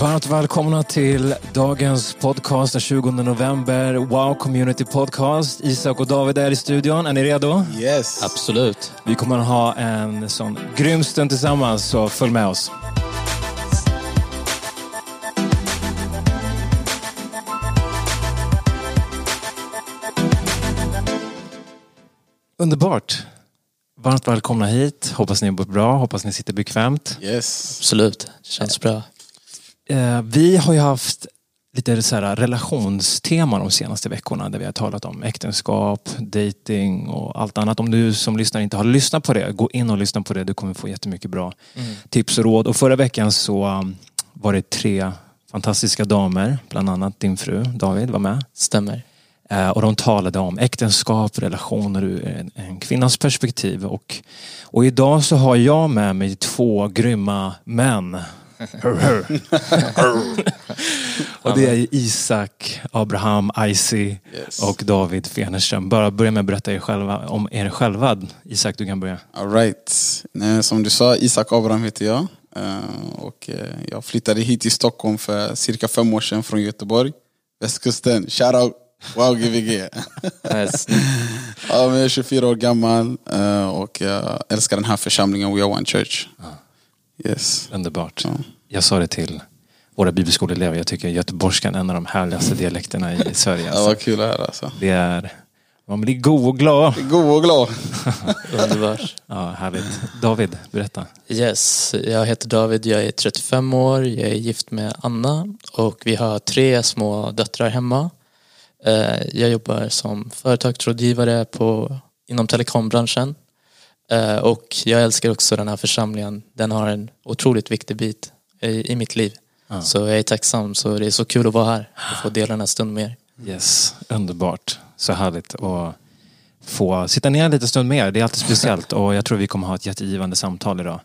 Varmt välkomna till dagens podcast den 20 november. Wow Community Podcast. Isak och David är i studion. Är ni redo? Yes. Absolut. Vi kommer att ha en sån grym stund tillsammans, så följ med oss. Underbart. Varmt välkomna hit. Hoppas ni mår bra, hoppas ni sitter bekvämt. Yes. Absolut. Det känns bra. Eh, vi har ju haft lite så här relationstema de senaste veckorna där vi har talat om äktenskap, dating och allt annat. Om du som lyssnar inte har lyssnat på det, gå in och lyssna på det. Du kommer få jättemycket bra tips och råd. Och förra veckan så um, var det tre fantastiska damer, bland annat din fru David var med. Stämmer. Eh, Och de talade om äktenskap, relationer ur en, en kvinnas perspektiv. Och, och idag så har jag med mig två grymma män. Och det är Isak, Abraham, Icy Yes. och David Fenerström. Bara börja med att berätta er själva, om er själva. Isak, du kan börja. All right. Som du sa, Isak Abraham heter jag. Eh, Och eh, jag flyttade hit till Stockholm för cirka fem år sedan från Göteborg. Västkusten. Shoutout! Wow. Nice. ja, jag är 24 år gammal eh, och jag älskar den här församlingen We Are One Church. Yes. Underbart. Ja. Jag sa det till våra bibelskoleelever. Jag tycker göteborgskan är en av de härligaste dialekterna i Sverige. Det Alltså. var kul att höra alltså. Det är... Man blir god och glad. God och glad. Underbart. Ja, härligt. David, berätta. Yes, jag heter David, jag är 35 år, jag är gift med Anna och vi har tre små döttrar hemma. Eh, Jag jobbar som företagsrådgivare på, inom telekombranschen och jag älskar också den här församlingen. Den har en otroligt viktig bit i, i mitt liv. Så jag är tacksam, så det är så kul att vara här och få dela den här stunden med er. Yes, underbart. Så härligt att få sitta ner en liten stund med er. Det är alltid speciellt och jag tror vi kommer ha ett jättegivande samtal idag.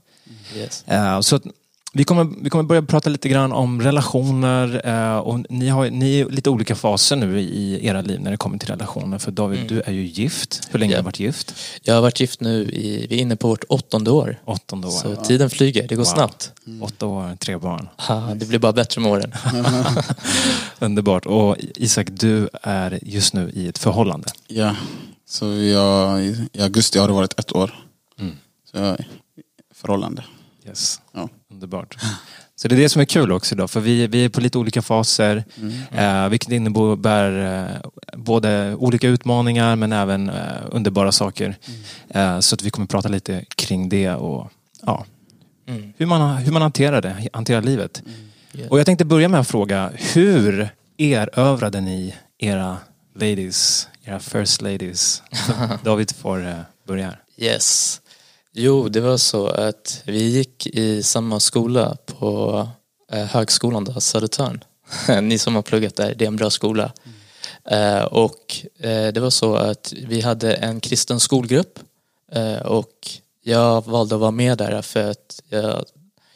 Yes. Eh, Så vi kommer, vi kommer börja prata lite grann om relationer eh, och ni har ni är i lite olika faser nu i era liv när det kommer till relationer. För David, du är ju gift. Hur länge Ja. har du varit gift? Jag har varit gift nu i, vi är inne på vårt åttonde år. Åttonde år. Så tiden flyger, det går Wow. snabbt. Åtta år, tre barn. Ha, det blir bara bättre med åren. Underbart. Och Isak, du är just nu i ett förhållande. Ja. Så jag, i augusti har det varit ett år. Mm. Så jag är förhållande. Yes. Ja. Underbart. Så det är det som är kul också idag, för vi, vi är på lite olika faser. Eh, vilket innebär eh, både olika utmaningar men även eh, underbara saker. Eh, så att vi kommer prata lite kring det och ja, Mm. hur, man, hur man hanterar det, hanterar livet. Yeah. Och jag tänkte börja med att fråga, hur erövrade ni era ladies, era first ladies? David får eh, börja. Yes. Jo, det var så att vi gick i samma skola på eh, högskolan då, Södertörn. Ni som har pluggat där, det är en bra skola. Mm. och eh, det var så att vi hade en kristen skolgrupp och jag valde att vara med där för att jag,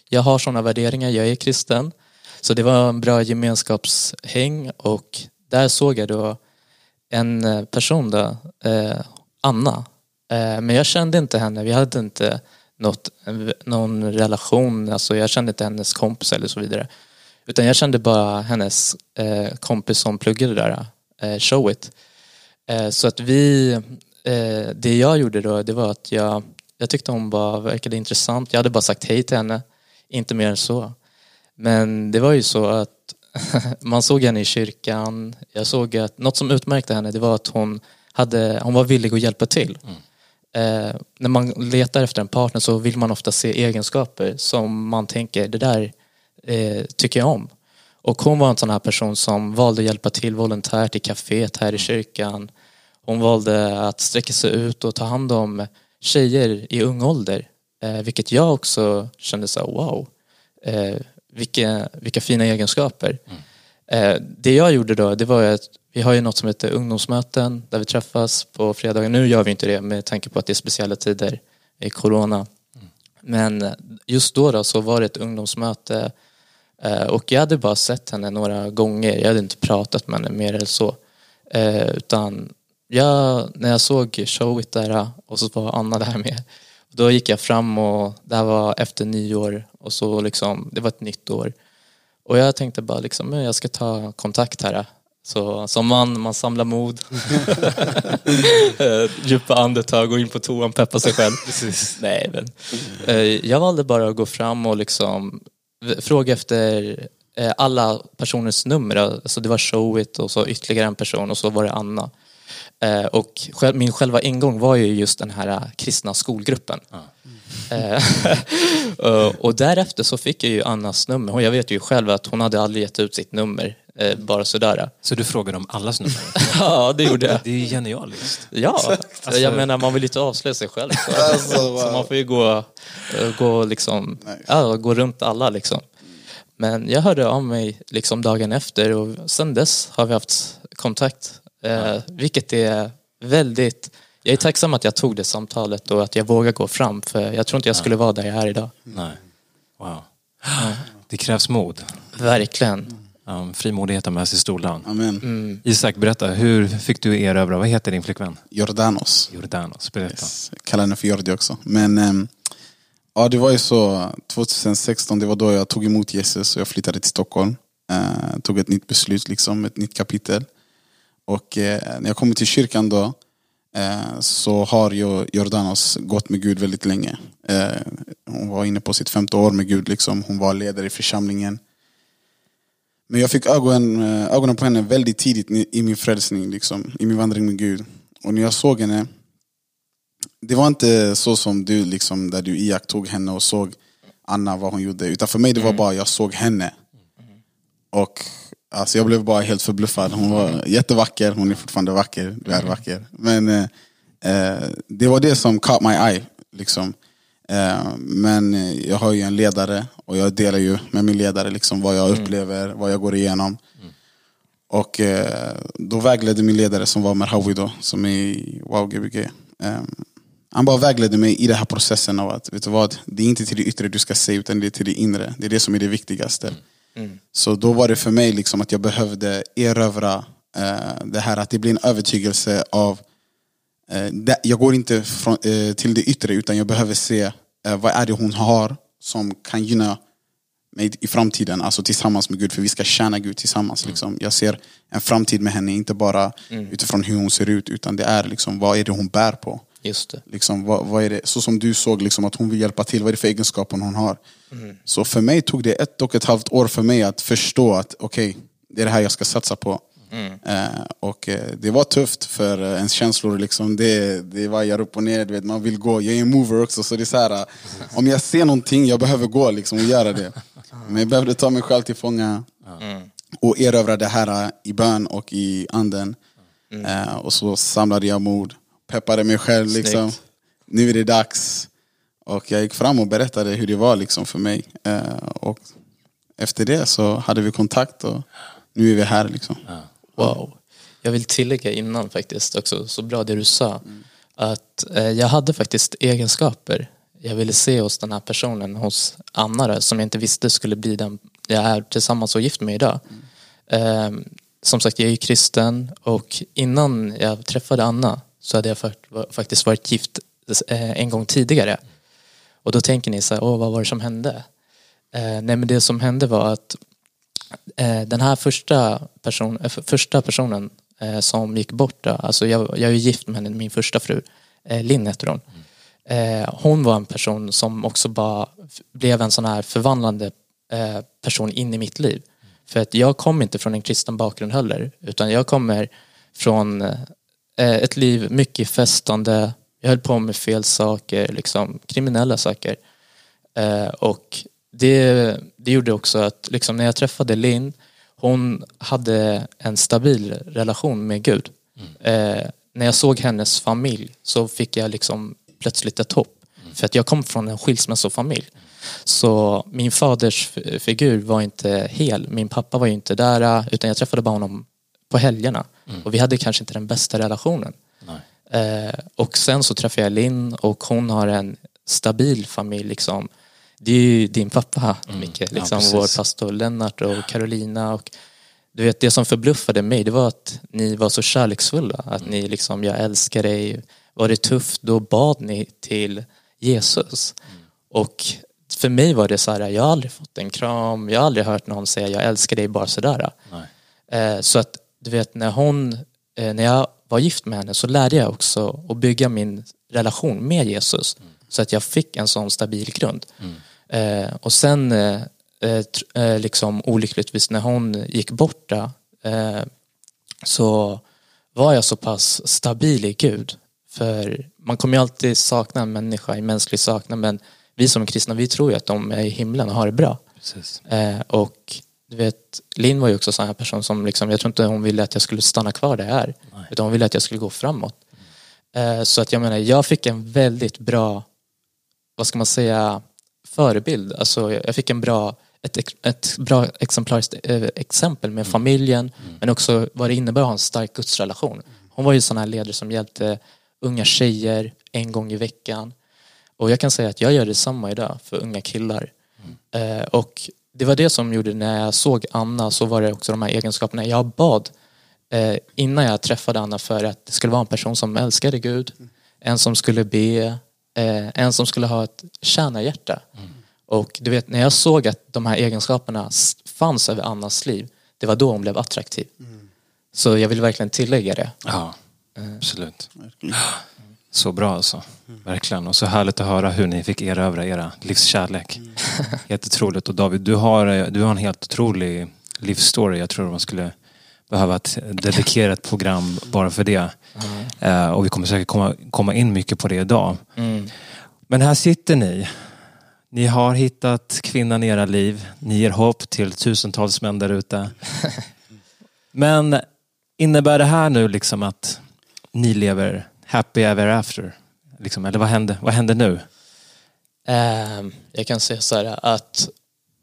jag har sådana värderingar, jag är kristen. Så det var en bra gemenskapshäng och där såg jag då en person då, Anna. Eh, men jag kände inte henne, vi hade inte något, någon relation, alltså jag kände inte hennes kompis eller så vidare. Utan jag kände bara hennes eh, kompis som pluggade där, eh, Showit. Eh, så att vi, eh, det jag gjorde då, det var att jag, jag tyckte hon bara verkade intressant. Jag hade bara sagt hej till henne, inte mer än så. Men det var ju så att man såg henne i kyrkan. Jag såg att något som utmärkte henne det var att hon, hade, hon var villig att hjälpa till. Mm. Eh, när man letar efter en partner så vill man ofta se egenskaper som man tänker, det där eh, tycker jag om. Och hon var en sån här person som valde att hjälpa till volontärt i kaféet här i kyrkan. Hon valde att sträcka sig ut och ta hand om tjejer i ung ålder. Eh, vilket jag också kände så wow. Eh, vilka, vilka fina egenskaper. Eh, Eh, det jag gjorde då, det var ju att vi har ju något som heter ungdomsmöten där vi träffas på fredagar. Nu gör vi inte det med tanke på att det är speciella tider i corona. Men just då, då så var det ett ungdomsmöte eh, och jag hade bara sett henne några gånger. Jag hade inte pratat med henne mer eller så. Eh, utan jag, när jag såg showet där och så var Anna där med. Då gick jag fram och det här var efter nyår och så liksom, det var ett nytt år. Och jag tänkte bara liksom, jag ska ta kontakt här. Så som man, man samlar mod. Eh, Djupa andetag, gå in på toan, peppa sig själv. Nej, men. eh, Jag valde bara att gå fram och liksom fråga efter eh, alla personers nummer. Alltså det var Showit och så ytterligare en person och så var det Anna. Och min själva ingång var ju just den här kristna skolgruppen. Eh, och- och därefter så fick jag ju Annas nummer. Och jag vet ju själv att hon hade aldrig gett ut sitt nummer. eh, Bara sådär. Så du frågade om allas nummer? Ja, det gjorde jag. Det är ju genialiskt. Ja, jag menar man vill inte avslöja sig själv. Så, Alltså, wow. så man får ju gå, eh, gå, liksom, Nice. ja, gå runt alla liksom. Men jag hörde av mig liksom dagen efter och sen dess har vi haft kontakt. Eh, vilket är väldigt, jag är tacksam att jag tog det samtalet och att jag vågar gå fram för jag tror inte jag skulle vara där jag är idag. Nej. Wow. Det krävs mod. Verkligen. Frimodighet har med sig stolan. Amen. Isak, berätta. Hur fick du erövra? Vad heter din flickvän? Jordanos. Jordanos. Berätta. Yes. Jag kallar henne för Jordi också. Men ehm, ja, det var ju så 2016, det var då jag tog emot Jesus och jag flyttade till Stockholm. Eh, tog ett nytt beslut, liksom, ett nytt kapitel. Och eh, när jag kommer till kyrkan då så har Jordanos gått med Gud väldigt länge. Eh, hon var inne på sitt femte år med Gud, liksom. hon var ledare i församlingen. Men jag fick ögonen, eh, ögonen på henne väldigt tidigt i i min frälsning, liksom, i min vandring med Gud. Och när jag såg henne det var inte så som du, liksom, där du iakttog henne och såg Anna vad hon gjorde. Utan för mig det var bara, jag såg henne. Och alltså, jag blev bara helt förbluffad. Hon var jättevacker, hon är fortfarande vacker, du är vacker. Men eh, eh, det var det som caught my eye. Liksom. Eh, men jag har ju en ledare och jag delar ju med min ledare liksom, vad jag upplever, vad jag går igenom. Och eh, då vägledde min ledare som var Merhawi då, som är i Wow Gbg. Eh, han bara vägledde mig i den här processen av att, vet du vad, det är inte till det yttre du ska se utan det är till det inre. Det är det som är det viktigaste. Så då var det för mig liksom att jag behövde erövra eh, det här att det blir en övertygelse av eh, det, jag går inte från, eh, till det yttre utan jag behöver se eh, vad är det hon har som kan gynna mig i framtiden, alltså tillsammans med Gud, för vi ska tjäna Gud tillsammans. Liksom. Jag ser en framtid med henne, inte bara utifrån hur hon ser ut, utan det är liksom, vad är det hon bär på. Just det. Liksom, vad, vad är det, så som du såg liksom, att hon vill hjälpa till, vad är det för egenskaper hon har? Så för mig tog det ett och ett halvt år för mig att förstå att okej, det är det här jag ska satsa på. Eh, och eh, det var tufft för eh, ens känslor, liksom, det, det vajar upp och ner, du vet, man vill gå. Jag är en mover också, så det är så här, eh, om jag ser någonting, jag behöver gå liksom, och göra det. Men jag behövde ta mig själv till fånga och erövra det här eh, i bön och i anden. Eh, och så samlade jag mod, peppade mig själv. Liksom. Nu är det dags. Och jag gick fram och berättade hur det var liksom för mig. Eh, och efter det så hade vi kontakt och nu är vi här. Liksom. Wow. Jag vill tillägga innan faktiskt också, så bra det du sa. Att eh, jag hade faktiskt egenskaper jag ville se hos den här personen, hos Anna där, som jag inte visste skulle bli den jag är tillsammans och gift med idag. Eh, som sagt, jag är ju kristen och innan jag träffade Anna så hade jag faktiskt varit gift eh, en gång tidigare. Och då tänker ni så här, åh vad var det som hände? Eh, nej men det som hände var att eh, den här första, person, eh, första personen eh, som gick bort, då, alltså jag, jag är ju gift med henne, min första fru, eh, Linn heter hon. Eh, hon var en person som också bara blev en sån här förvandlande eh, person in i mitt liv. För att jag kom inte från en kristen bakgrund heller, utan jag kommer från eh, ett liv mycket festande, jag höll på med fel saker, liksom kriminella saker. Eh, och det, det gjorde också att liksom, när jag träffade Linn, hon hade en stabil relation med Gud. Eh, när jag såg hennes familj så fick jag liksom plötsligt ett hopp. För att jag kom från en skilsmässofamilj. Så min faders figur var inte hel. Min pappa var inte där eh, utan jag träffade bara honom på helgerna. Och vi hade kanske inte den bästa relationen. Eh, och sen så träffade jag Linn och hon har en stabil familj. Liksom. Det är ju din pappa, Micke, Ja, liksom, precis. vår pastor Lennart och Carolina. Och, du vet, det som förbluffade mig det var att ni var så kärleksfulla. Att ni liksom, jag älskar dig. Var det tufft, då bad ni till Jesus. Och för mig var det så här, jag har aldrig fått en kram, jag har aldrig hört någon säga jag älskar dig bara sådär. Nej. Eh, så att du vet när hon, eh, när jag var gift med henne så lärde jag också att bygga min relation med Jesus. Så att jag fick en sån stabil grund. Eh, och sen eh, eh, eh, liksom olyckligtvis när hon gick bort där, eh, så var jag så pass stabil i Gud. För man kommer ju alltid sakna en människa i mänsklig saknad men vi som kristna vi tror ju att de är i himlen och har det bra. Och du vet, Linn var ju också en sån här person som liksom, jag tror inte hon ville att jag skulle stanna kvar där jag är. Nej. Utan hon ville att jag skulle gå framåt. Eh, så att jag menar, jag fick en väldigt bra, vad ska man säga, förebild. Alltså jag fick en bra, ett, ett bra exemplariskt eh, exempel med familjen men också vad det innebär att ha en stark gudsrelation. Hon var ju sån här ledare som hjälpte unga tjejer en gång i veckan. Och jag kan säga att jag gör detsamma idag för unga killar. Eh, och det var det som gjorde när jag såg Anna så var det också de här egenskaperna. Jag bad eh, innan jag träffade Anna för att det skulle vara en person som älskade Gud, en som skulle be, eh, en som skulle ha ett tjänarhjärta. Och du vet, när jag såg att de här egenskaperna fanns över Annas liv, det var då hon blev attraktiv. Så jag vill verkligen tillägga det. Ja, absolut. Verkligen. Så bra alltså. Verkligen. Och så härligt att höra hur ni fick erövra era livskärlek. Jättetroligt. Och David, du har, eh, du har en helt otrolig livsstory. Jag tror man skulle behöva att dedikera ett program bara för det. Eh, och vi kommer säkert komma, komma in mycket på det idag. Mm. Men här sitter ni. Ni har hittat kvinnan i era liv. Ni ger hopp till tusentals män där ute. Men innebär det här nu liksom att ni lever happy ever after? Liksom, eller vad händer, vad händer nu? Ehm, jag kan säga så här att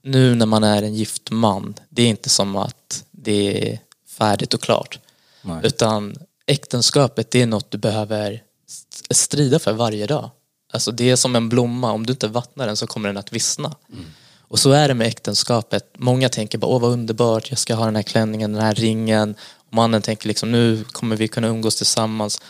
nu när man är en gift man, det är inte som att det är färdigt och klart. Nej. Utan äktenskapet, det är något du behöver st- strida för varje dag. Alltså det är som en blomma, om du inte vattnar den så kommer den att vissna. Och så är det med äktenskapet. Många tänker bara, åh vad underbart, jag ska ha den här klänningen, den här ringen. Och mannen tänker liksom, nu kommer vi kunna umgås tillsammans.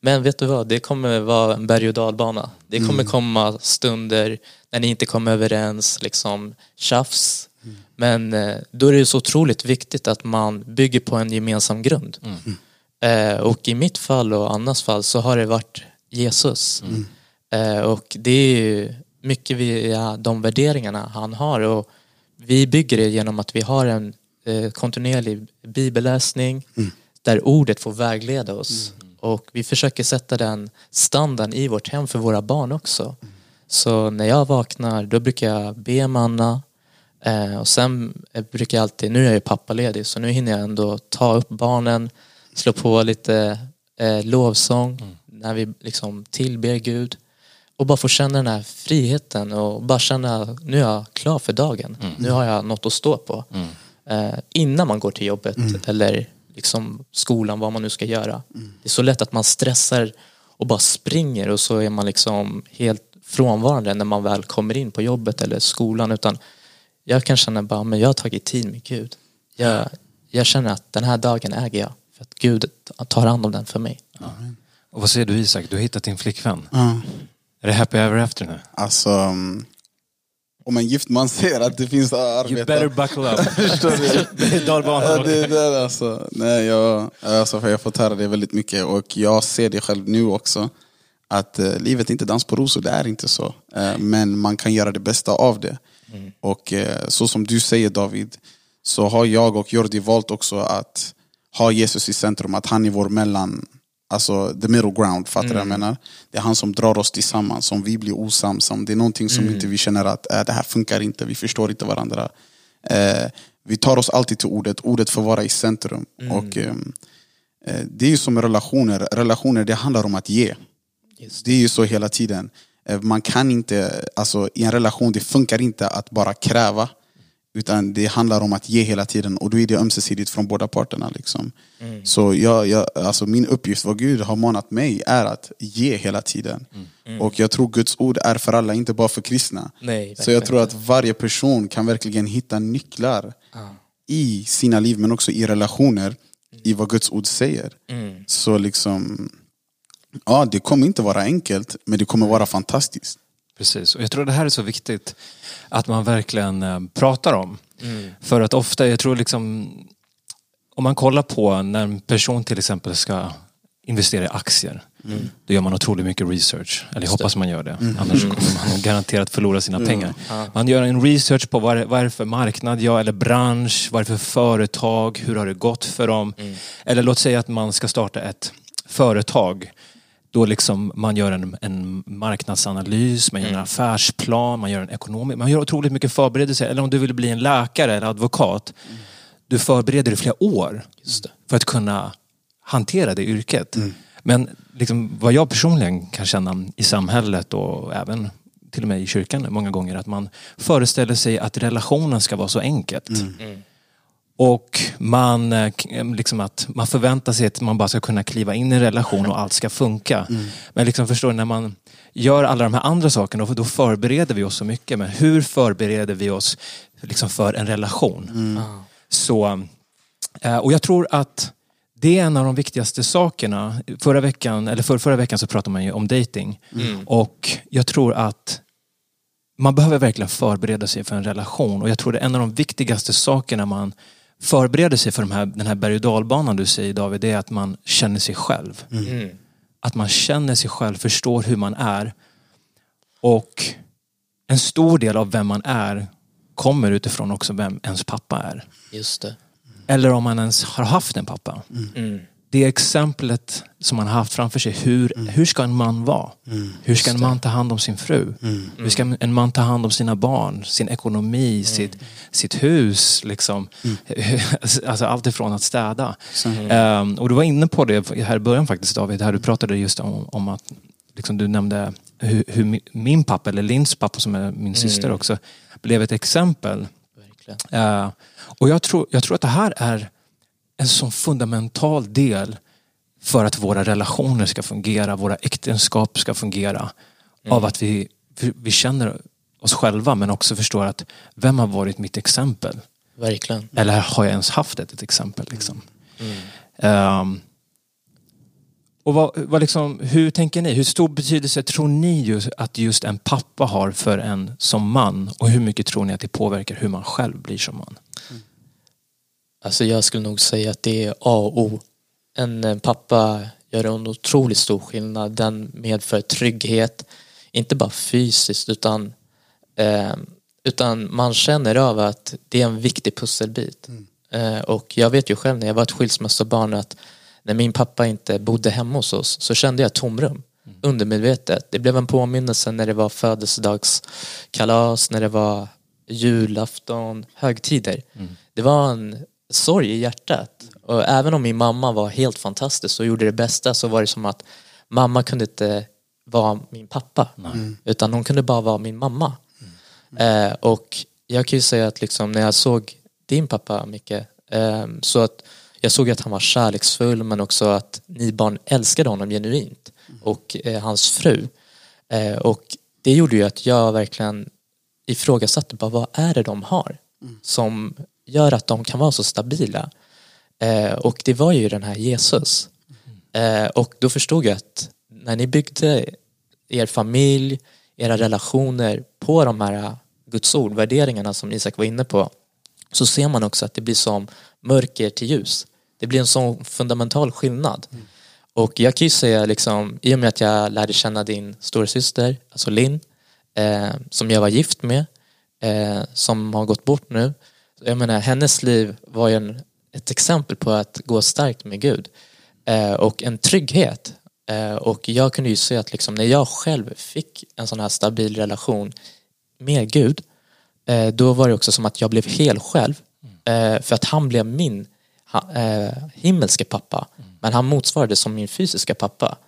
Men vet du vad, det kommer vara en berg och dalbana. Det kommer komma stunder när ni inte kommer överens, liksom tjafs. Men eh, då är det så otroligt viktigt att man bygger på en gemensam grund. Eh, och i mitt fall och Annas fall så har det varit Jesus. Eh, och det är mycket via de värderingarna han har och vi bygger det genom att vi har en eh, kontinuerlig bibelläsning där ordet får vägleda oss. Och vi försöker sätta den standarden i vårt hem för våra barn också. Så när jag vaknar då brukar jag be med Anna eh, och sen eh, brukar jag alltid, nu är jag ju pappaledig så nu hinner jag ändå ta upp barnen, slå på lite eh, lovsång när vi liksom tillber Gud och bara få känna den här friheten och bara känna nu är jag klar för dagen. Nu har jag något att stå på. Eh, innan man går till jobbet eller liksom skolan, vad man nu ska göra. Det är så lätt att man stressar och bara springer och så är man liksom helt frånvarande när man väl kommer in på jobbet eller skolan. Utan jag kan känna bara, men jag har tagit tid med Gud. Jag, jag känner att den här dagen äger jag. För att Gud tar hand om den för mig. Och vad säger du Isak? Du har hittat din flickvän. Ja. Är det happy ever after nu? Alltså, um, om en gift man ser att det finns arbete. You better buckle up. Det är dalbanan. Det är där alltså. Nej, jag, alltså, för jag har fått höra det väldigt mycket och jag ser det själv nu också. Att eh, livet är inte dans på rosor, det är inte så. Eh, men man kan göra det bästa av det. Och eh, så som du säger David, så har jag och Jordi valt också att ha Jesus i centrum, att han är vår mellan, alltså the middle ground, fattar du vad jag menar? Det är han som drar oss tillsammans, om vi blir osams, om det är någonting som inte vi känner att äh, det här funkar inte, vi förstår inte varandra. Eh, vi tar oss alltid till ordet, ordet får vara i centrum. Och ehm, eh, Det är ju som med relationer, relationer det handlar om att ge. Det är ju så hela tiden. Eh, Man kan inte, alltså i en relation, det funkar inte att bara kräva. Utan det handlar om att ge hela tiden och då är det ömsesidigt från båda parterna. Liksom. Så jag, jag, alltså min uppgift, vad Gud har manat mig, är att ge hela tiden. Och jag tror Guds ord är för alla, inte bara för kristna. Nej, Så jag tror att varje person kan verkligen hitta nycklar i sina liv men också i relationer i vad Guds ord säger. Så liksom, ja det kommer inte vara enkelt men det kommer vara fantastiskt. Precis, och jag tror det här är så viktigt att man verkligen eh, pratar om. För att ofta, jag tror liksom om man kollar på när en person till exempel ska investera i aktier. Då gör man otroligt mycket research. Eller jag hoppas man gör det. Annars kommer man garanterat förlora sina pengar. Man gör en research på vad vad är det för marknad, ja, eller bransch, vad är det för företag, hur har det gått för dem. Eller låt säga att man ska starta ett företag. Då liksom man gör en, en marknadsanalys, man gör en affärsplan, man gör en ekonomisk... Man gör otroligt mycket förberedelser. Eller om du vill bli en läkare eller advokat. Du förbereder i flera år Just det. för att kunna hantera det yrket. Men liksom, vad jag personligen kan känna i samhället och även till och med i kyrkan många gånger att man föreställer sig att relationen ska vara så enkelt. Och man, eh, k- liksom att man förväntar sig att man bara ska kunna kliva in i en relation och allt ska funka. Men liksom förstår du, när man gör alla de här andra sakerna då förbereder vi oss så mycket. Men hur förbereder vi oss liksom för en relation? Så, eh, och jag tror att det är en av de viktigaste sakerna. Förra veckan, eller för, förra veckan så pratade man ju om dating. Och jag tror att man behöver verkligen förbereda sig för en relation. Och jag tror det är en av de viktigaste sakerna man förbereder sig för de här, den här berg och dalbanan du säger David, det är att man känner sig själv. Mm. Att man känner sig själv, förstår hur man är. Och en stor del av vem man är kommer utifrån också vem ens pappa är. Just det. Eller om man ens har haft en pappa. Mm. Det exemplet som man har haft framför sig. Hur, hur ska en man vara? Hur ska en man ta hand om sin fru? Hur ska en man ta hand om sina barn, sin ekonomi, sitt, sitt hus? Liksom. Alltså allt ifrån att städa. Ehm, och du var inne på det här i början faktiskt David, här du pratade just om, om att liksom, du nämnde hur, hur mi- min pappa, eller Linds pappa som är min syster också, blev ett exempel. Eh, och jag tror, jag tror att det här är en sån fundamental del för att våra relationer ska fungera, våra äktenskap ska fungera. Av att vi, vi känner oss själva men också förstår att vem har varit mitt exempel? Verkligen. Eller har jag ens haft ett, ett exempel? Liksom? Ehm, och vad, vad liksom, hur tänker ni? Hur stor betydelse tror ni just att just en pappa har för en som man? Och hur mycket tror ni att det påverkar hur man själv blir som man? Alltså jag skulle nog säga att det är A och O. En eh, pappa gör en otroligt stor skillnad. Den medför trygghet. Inte bara fysiskt utan, eh, utan man känner av att det är en viktig pusselbit. Eh, och jag vet ju själv när jag var ett skilsmässobarn att när min pappa inte bodde hemma hos oss så kände jag tomrum. Undermedvetet. Det blev en påminnelse när det var födelsedagskalas, när det var julafton, högtider. Det var en sorg i hjärtat. Och även om min mamma var helt fantastisk och gjorde det bästa så var det som att mamma kunde inte vara min pappa. Utan hon kunde bara vara min mamma. Eh, och jag kan ju säga att liksom, när jag såg din pappa Micke, eh, så att jag såg att han var kärleksfull men också att ni barn älskade honom genuint. Och eh, hans fru. Eh, och det gjorde ju att jag verkligen ifrågasatte bara vad är det de har som gör att de kan vara så stabila. Eh, och det var ju den här Jesus. Eh, och då förstod jag att när ni byggde er familj, era relationer på de här Guds ord, värderingarna som Isak var inne på, så ser man också att det blir som mörker till ljus. Det blir en sån fundamental skillnad. Och jag kan ju säga liksom, i och med att jag lärde känna din storasyster, alltså Linn, eh, som jag var gift med, eh, som har gått bort nu. Jag menar, hennes liv var ju en, ett exempel på att gå starkt med Gud. Eh, och en trygghet. Eh, och jag kunde ju se att liksom, när jag själv fick en sån här stabil relation med Gud, eh, då var det också som att jag blev hel själv. Eh, för att han blev min ha, eh, himmelske pappa. Men han motsvarade som min fysiska pappa.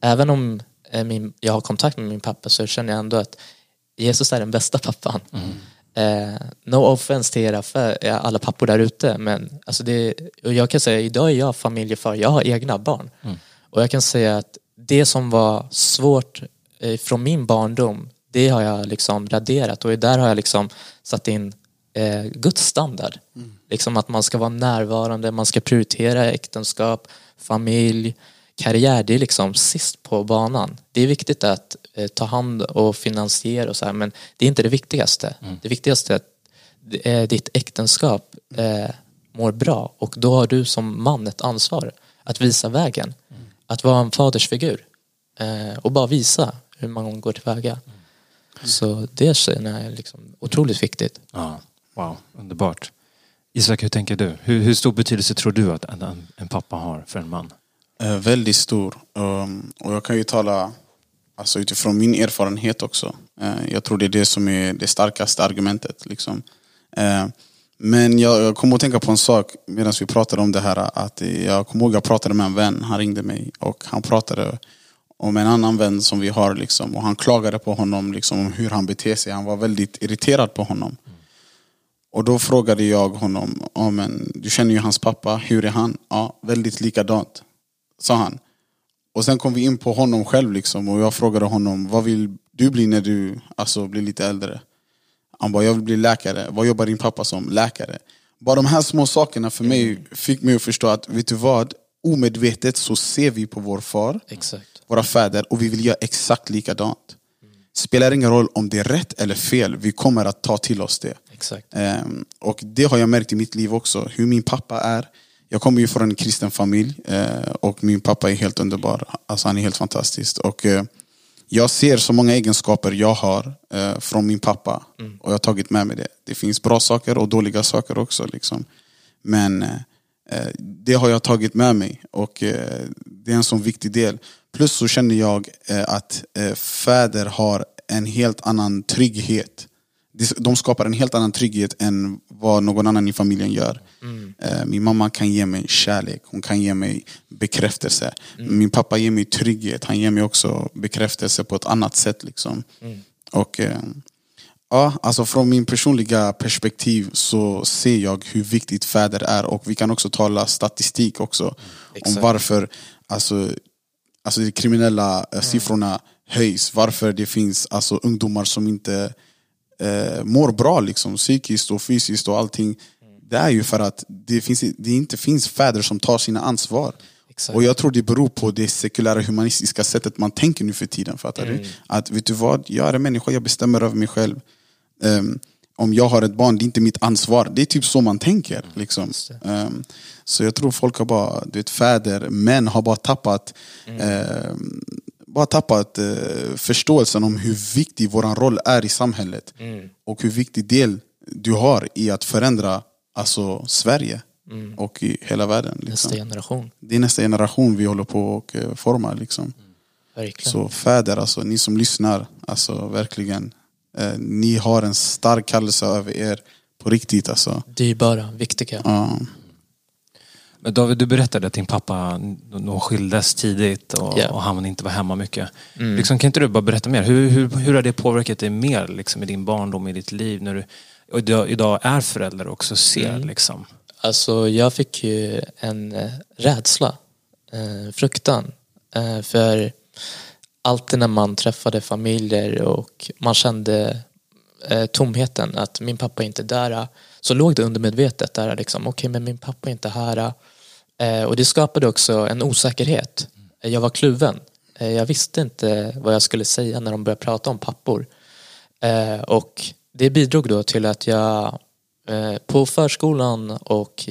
Även om eh, min, jag har kontakt med min pappa så känner jag ändå att Jesus är den bästa pappan. Mm. Eh, no offense till era för, alla pappor där ute men alltså det, och jag kan säga idag är jag familjefar, jag har egna barn. Och jag kan säga att det som var svårt eh, från min barndom det har jag liksom raderat och där har jag liksom satt in eh, Guds standard. Liksom att man ska vara närvarande, man ska prioritera äktenskap, familj, karriär, det är liksom sist på banan. Det är viktigt att eh, ta hand och finansiera och så här, men det är inte det viktigaste. Det viktigaste är att eh, ditt äktenskap eh, mår bra och då har du som man ett ansvar att visa vägen. Att vara en fadersfigur eh, och bara visa hur man går tillväga. Så det är liksom otroligt viktigt. Ja, wow, underbart. Isak, hur tänker du? Hur, hur stor betydelse tror du att en, en pappa har för en man? Väldigt stor. Ehm, och jag kan ju tala alltså, utifrån min erfarenhet också. Eh, jag tror det är det som är det starkaste argumentet. Liksom. Eh, men jag, jag att tänka på en sak medan vi pratade om det här. Att jag kommer ihåg att jag pratade med en vän, han ringde mig och han pratade om en annan vän som vi har. Liksom, och han klagade på honom liksom, om hur han beter sig. Han var väldigt irriterad på honom. Och då frågade jag honom, oh, men, du känner ju hans pappa, hur är han? Ja, väldigt likadant, sa han. Och sen kom vi in på honom själv liksom, och jag frågade honom, vad vill du bli när du alltså, blir lite äldre? Han bara, jag vill bli läkare. Vad jobbar din pappa som? Läkare. Bara de här små sakerna för mig fick mig att förstå att, vet du vad? Omedvetet så ser vi på vår far, Exakt. våra fäder, och vi vill göra exakt likadant. Spelar ingen roll om det är rätt eller fel, vi kommer att ta till oss det. Exakt. Ehm, och det har jag märkt i mitt liv också, hur min pappa är. Jag kommer ju från en kristen familj eh, och min pappa är helt underbar. Alltså han är helt fantastisk. Och, eh, jag ser så många egenskaper jag har eh, från min pappa och jag har tagit med mig det. Det finns bra saker och dåliga saker också. Liksom. Men det har jag tagit med mig och det är en sån viktig del. Plus så känner jag att fäder har en helt annan trygghet. De- skapar en helt annan trygghet än vad någon annan i familjen gör. Eh, Min mamma kan ge mig kärlek, hon kan ge mig bekräftelse. Min pappa ger mig trygghet, han ger mig också bekräftelse på ett annat sätt. Liksom. Och eh, Ja, alltså från min personliga perspektiv så ser jag hur viktigt fäder är och vi kan också tala statistik också om varför alltså, alltså de kriminella eh, siffrorna höjs, varför det finns alltså, ungdomar som inte eh, mår bra liksom, psykiskt och fysiskt och allting. Det är ju för att det, finns, det inte finns fäder som tar sina ansvar. Exakt. Och jag tror det beror på det sekulära humanistiska sättet man tänker nu för tiden. Fattar Mm. du? Att vet du vad, jag är en människa, jag bestämmer över mig själv. Ehm, om jag har ett barn, det är inte mitt ansvar. Det är typ så man tänker. Liksom. Ehm, så jag tror folk har bara, du vet fäder, män har bara tappat ehm, bara tappat eh, förståelsen om hur viktig vår roll är i samhället. Och hur viktig del du har i att förändra alltså, Sverige och i hela världen. Liksom. Nästa generation. Det är nästa generation vi håller på och eh, formar. Liksom. Verkligen. Så fäder, alltså, ni som lyssnar, alltså, verkligen. Eh, ni har en stark kallelse över er på riktigt. Alltså. Dyrbara, viktiga. Ja. Men David, du berättade att din pappa de skildes tidigt och, Ja. och han inte var hemma mycket. Liksom, kan inte du bara berätta mer? Hur, hur, hur har det påverkat dig mer liksom, i din barndom, i ditt liv? När du och idag, är förälder och också ser. Liksom. Alltså jag fick ju en eh, rädsla, eh, fruktan. Eh, för alltid när man träffade familjer och man kände eh, tomheten, att min pappa är inte där, så låg det undermedvetet där liksom, okej men min pappa är inte här. Eh, och det skapade också en osäkerhet. Eh, jag var kluven. Eh, jag visste inte vad jag skulle säga när de började prata om pappor. Och det bidrog då till att jag på förskolan och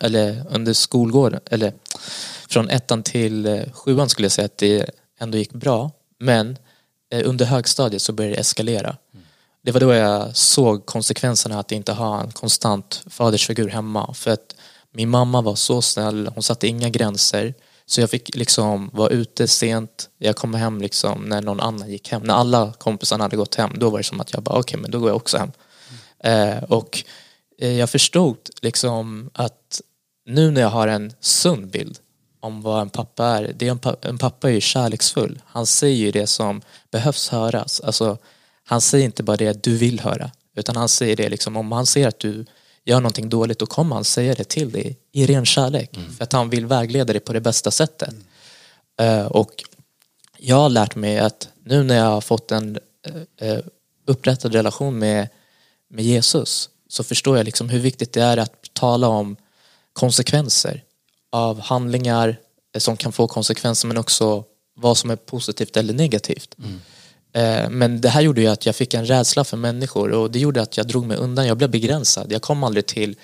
eller under skolgården, eller från ettan till sjuan skulle jag säga att det ändå gick bra. Men under högstadiet så började det eskalera. Det var då jag såg konsekvenserna att inte ha en konstant fadersfigur hemma. För att min mamma var så snäll, hon satte inga gränser. Så jag fick liksom vara ute sent, jag kom hem liksom när någon annan gick hem. När alla kompisarna hade gått hem, då var det som att jag bara okej men då går jag också hem. Eh, och eh, jag förstod liksom att nu när jag har en sund bild om vad en pappa är. Det är en, pappa, en pappa är ju kärleksfull. Han säger ju det som behövs höras. Alltså, han säger inte bara det du vill höra. Utan han säger det liksom om han ser att du gör någonting dåligt då kommer han säga det till dig i ren kärlek. För att han vill vägleda dig på det bästa sättet. Eh, och jag har lärt mig att nu när jag har fått en eh, eh, upprättad relation med, med Jesus så förstår jag liksom hur viktigt det är att tala om konsekvenser av handlingar som kan få konsekvenser men också vad som är positivt eller negativt. Eh, Eh, men det här gjorde ju att jag fick en rädsla för människor och det gjorde att jag drog mig undan. Jag blev begränsad. Jag kom aldrig till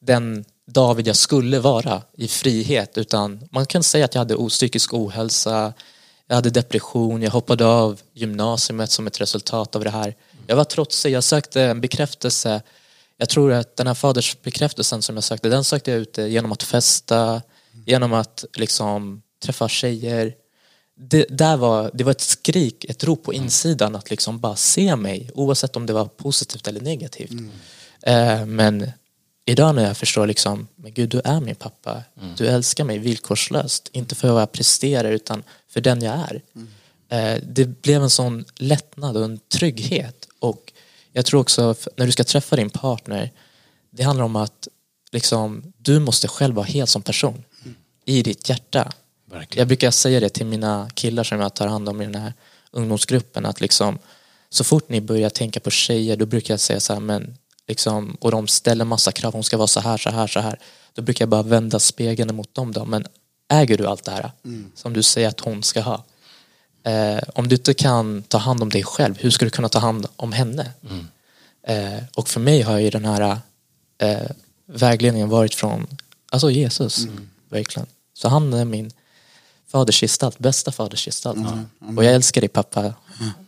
den David jag skulle vara i frihet utan man kan säga att jag hade psykisk ohälsa, jag hade depression, jag hoppade av gymnasiet som ett resultat av det här. Jag var trotsig, jag sökte en bekräftelse. Jag tror att den här fadersbekräftelsen som jag sökte, den sökte jag ut genom att festa, genom att liksom träffa tjejer. Det, där var, det var ett skrik, ett rop på insidan att liksom bara se mig oavsett om det var positivt eller negativt. Eh, men idag när jag förstår liksom, men gud du är min pappa. Du älskar mig villkorslöst. Inte för vad jag presterar utan för den jag är. Eh, det blev en sån lättnad och en trygghet. Och jag tror också när du ska träffa din partner, det handlar om att liksom, du måste själv vara helt som person. I ditt hjärta. Verkligen. Jag brukar säga det till mina killar som jag tar hand om i den här ungdomsgruppen att liksom så fort ni börjar tänka på tjejer då brukar jag säga så här men liksom och de ställer massa krav, hon ska vara så här, så här, så här. Då brukar jag bara vända spegeln mot dem då men äger du allt det här som du säger att hon ska ha? Eh, om du inte kan ta hand om dig själv, hur ska du kunna ta hand om henne? Eh, och för mig har ju den här eh, vägledningen varit från alltså Jesus, verkligen. Så han är min fadersgestalt, bästa fadersgestalt. Och jag älskar dig pappa,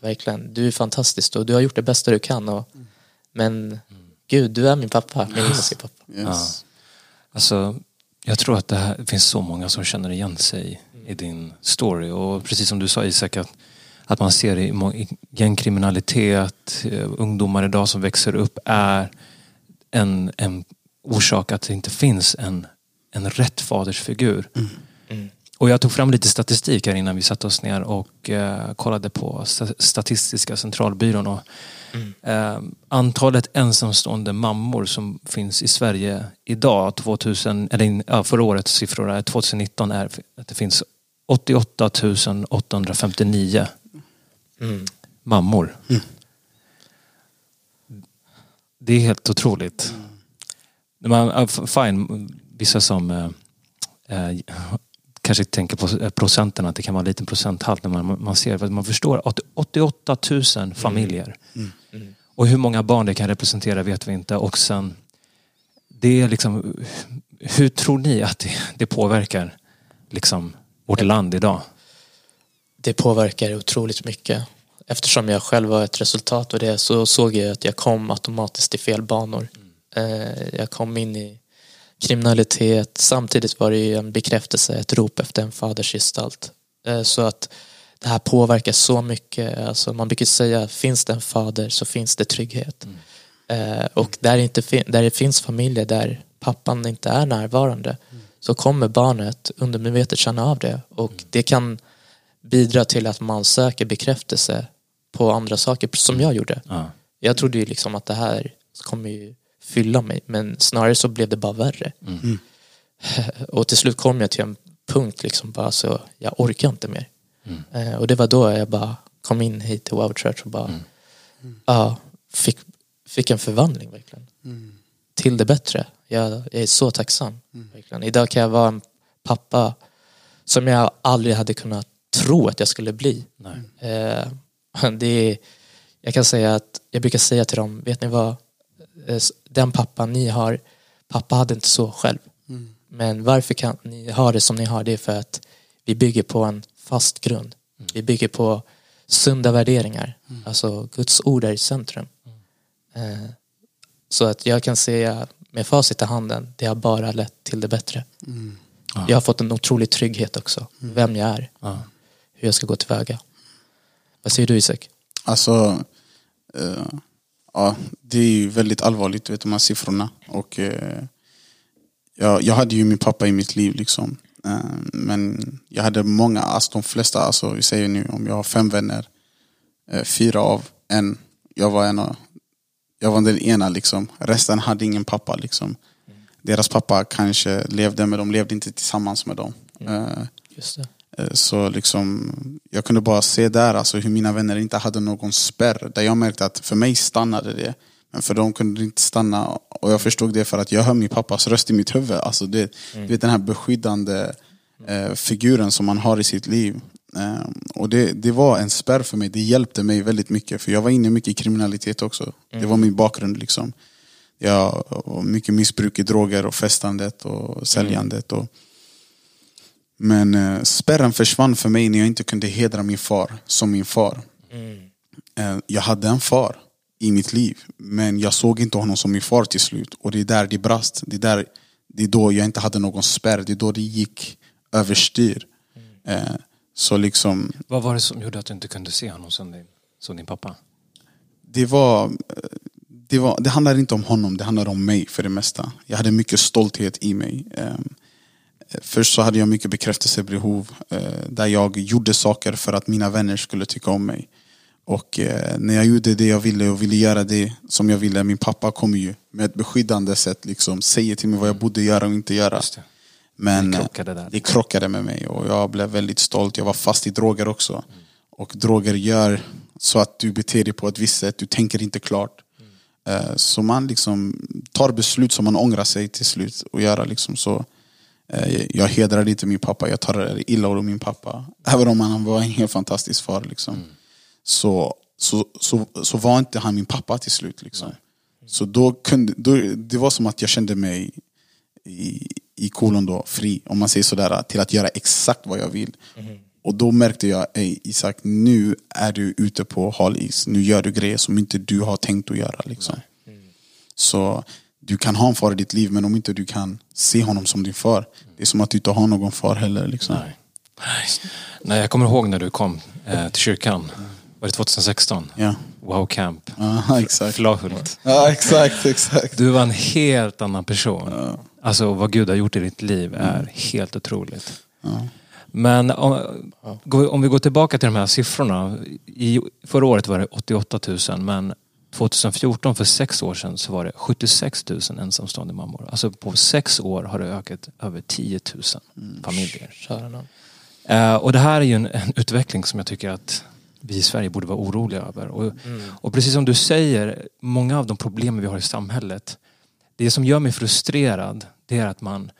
verkligen. Du är fantastisk och du har gjort det bästa du kan. Och, men Gud, du är min pappa, min himmelske pappa. Yes. Alltså, jag tror att det, här, det finns så många som känner igen sig i din story. Och precis som du sa Isak, att, att man ser i gängkriminalitet, eh, ungdomar idag som växer upp är en, en orsak att det inte finns en, en rätt fadersfigur. Och jag tog fram lite statistik här innan vi satte oss ner och eh, kollade på sta- Statistiska centralbyrån. Och, eh, antalet ensamstående mammor som finns i Sverige idag, 2000, eller, ja, förra årets siffror, är 2019, är att det finns 88 859 Mm. mammor. Det är helt otroligt. Man, f- fine, vissa som eh, eh, kanske tänker på eh, procenten, att det kan vara en liten procenthalt när man, man ser, man förstår att 88 000 familjer. Och hur många barn det kan representera vet vi inte. Och sen, det är liksom, hur tror ni att det, det påverkar liksom, vårt land idag? Det påverkar otroligt mycket. Eftersom jag själv var ett resultat av det så såg jag att jag kom automatiskt i fel banor. Eh, Jag kom in i kriminalitet. Samtidigt var det ju en bekräftelse, ett rop efter en fadersgestalt. Eh, Så att det här påverkar så mycket. Alltså man brukar säga, finns det en fader så finns det trygghet. Eh, Och där, inte där det finns familjer där pappan inte är närvarande så kommer barnet undermedvetet känna av det. Och det kan bidra till att man söker bekräftelse på andra saker som jag gjorde. Ja. Jag trodde ju liksom att det här kommer ju fylla mig men snarare så blev det bara värre. Och till slut kom jag till en punkt liksom bara så jag orkar inte mer. Eh, och det var då jag bara kom in hit till Wow Church och bara ja, fick, fick en förvandling verkligen. Till det bättre. Jag, jag är så tacksam. Verkligen. Idag kan jag vara en pappa som jag aldrig hade kunnat tro att jag skulle bli. Eh, det är, jag kan säga att, jag brukar säga till dem, vet ni vad? Den pappan ni har, pappa hade inte så själv. Men varför kan ni ha det som ni har? Det är för att vi bygger på en fast grund. Vi bygger på sunda värderingar. Alltså Guds ord är i centrum. Eh, Så att jag kan säga med facit i handen, det har bara lett till det bättre. Jag har fått en otrolig trygghet också. Vem jag är. Ja. Hur jag ska gå tillväga. Vad säger du Isak? Alltså, eh, ja, det är ju väldigt allvarligt, du vet de här siffrorna. Och, eh, jag, jag hade ju min pappa i mitt liv liksom. Eh, men jag hade många, alltså de flesta, alltså, vi säger nu om jag har fem vänner, eh, fyra av en, jag var en av, jag var den ena liksom. Resten hade ingen pappa liksom. Deras pappa kanske levde men de levde inte tillsammans med dem. Eh, Just det. Eh, Så liksom, jag kunde bara se där alltså, hur mina vänner inte hade någon spärr. Där jag märkte att för mig stannade det. Men för dem kunde det inte stanna. Och jag förstod det för att jag hör min pappas röst i mitt huvud. Alltså det, Du vet den här beskyddande eh, figuren som man har i sitt liv. Eh, och det, det var en spärr för mig, det hjälpte mig väldigt mycket. För jag var inne mycket i kriminalitet också. Det var min bakgrund. liksom. Jag och mycket missbruk i droger och festandet och säljandet. Och, men eh, spärren försvann för mig när jag inte kunde hedra min far som min far. Eh, jag hade en far i mitt liv, men jag såg inte honom som min far till slut. Och det är där det brast. Det är, där, det är då jag inte hade någon spärr. Det är då det gick överstyr. Eh, så liksom, Vad var det som gjorde att du inte kunde se honom som din, som din pappa? det var, eh, det var Det handlar inte om honom, det handlar om mig för det mesta. Jag hade mycket stolthet i mig. Eh, Först så hade jag mycket bekräftelsebehov eh, där jag gjorde saker för att mina vänner skulle tycka om mig. Och eh, när jag gjorde det jag ville och ville göra det som jag ville, min pappa kom ju med ett beskyddande sätt, liksom, säger till mig vad jag borde göra och inte göra. Men Det eh, krockade det krockade med mig och jag blev väldigt stolt. Jag var fast i droger också. Och droger gör så att du beter dig på ett visst sätt, du tänker inte klart. Eh, Så man liksom tar beslut som man ångrar sig till slut att göra. Liksom. Så, jag hedrar inte min pappa, jag tar illa av min pappa. Även om han var en helt fantastisk far. Liksom. Så, så, så, så var inte han min pappa till slut. Liksom. Så då kunde, då, det var som att jag kände mig i, i kolon då, fri, om man säger sådär, till att göra exakt vad jag vill. Och då märkte jag, Ey, Isak, nu är du ute på hal is. Nu gör du grejer som inte du har tänkt att göra. Liksom. Så du kan ha en far i ditt liv, men om inte du kan se honom som din far, det är som att du inte har någon far heller. Liksom. Nej. Nej, jag kommer ihåg när du kom eh, till kyrkan. Var det 2016? Ja. Wow Camp. Ja, exakt. Flahult. Ja, exakt, exakt. Du var en helt annan person. Alltså vad Gud har gjort i ditt liv är helt otroligt. Men om, om vi går tillbaka till de här siffrorna. I, förra året var det 88 000 men 2014, för sex år sedan, så var det 76 000 ensamstående mammor. Alltså på sex år har det ökat över 10 000 familjer. Kära nån. Eh, och det här är ju en, en utveckling som jag tycker att vi i Sverige borde vara oroliga över. Och, och precis som du säger, många av de problem vi har i samhället, det som gör mig frustrerad, det är att man,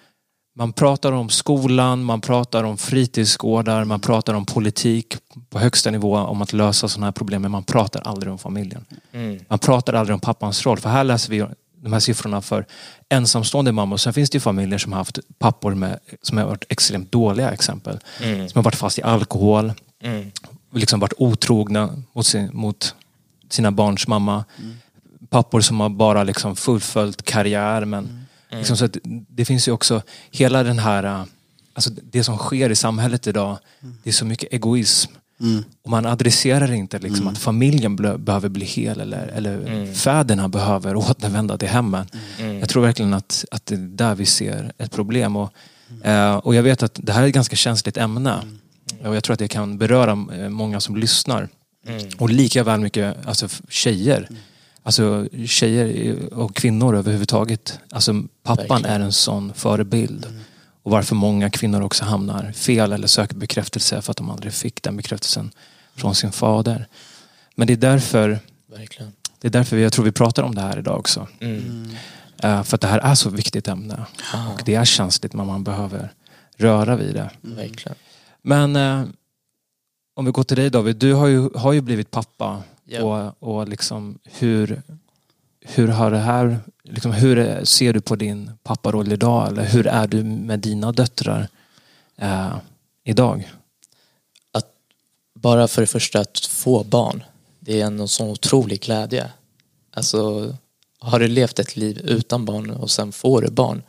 man pratar om skolan, man pratar om fritidsgårdar, man pratar om politik på högsta nivå om att lösa sådana här problem, men man pratar aldrig om familjen. Mm. Man pratar aldrig om pappans roll. För här läser vi de här siffrorna för ensamstående mammor. Sen finns det ju familjer som har haft pappor med, som har varit extremt dåliga exempel. Mm. Som har varit fast i alkohol, Mm. liksom varit otrogna mot, sin, mot sina barns mamma. Pappor som har bara liksom fullföljt karriär. Men liksom så att det finns ju också hela den här, äh, alltså det som sker i samhället idag, det är så mycket egoism. Och man adresserar inte liksom att familjen behöver bli hel eller, eller fäderna behöver återvända till hemmen. Jag tror verkligen att, att det är där vi ser ett problem. Och, eh, och jag vet att det här är ett ganska känsligt ämne. Och jag tror att det kan beröra eh, många som lyssnar. Och lika väl mycket alltså, tjejer. Alltså tjejer och kvinnor överhuvudtaget. Alltså pappan Verkligen. är en sån förebild. Och varför många kvinnor också hamnar fel eller söker bekräftelse för att de aldrig fick den bekräftelsen från sin fader. Men det är därför, Verkligen. det är därför jag tror vi pratar om det här idag också. Mm. Eh, för att det här är så viktigt ämne. Och det är känsligt men man behöver röra vid det. Verkligen. Men eh, om vi går till dig David, du har ju, har ju blivit pappa. Ja. Och, och liksom hur, hur har det här, liksom hur ser du på din papparoll idag? Eller hur är du med dina döttrar eh, idag? Bara för det första att få barn, det är en sån otrolig glädje. Alltså, har du levt ett liv utan barn och sen får du barn,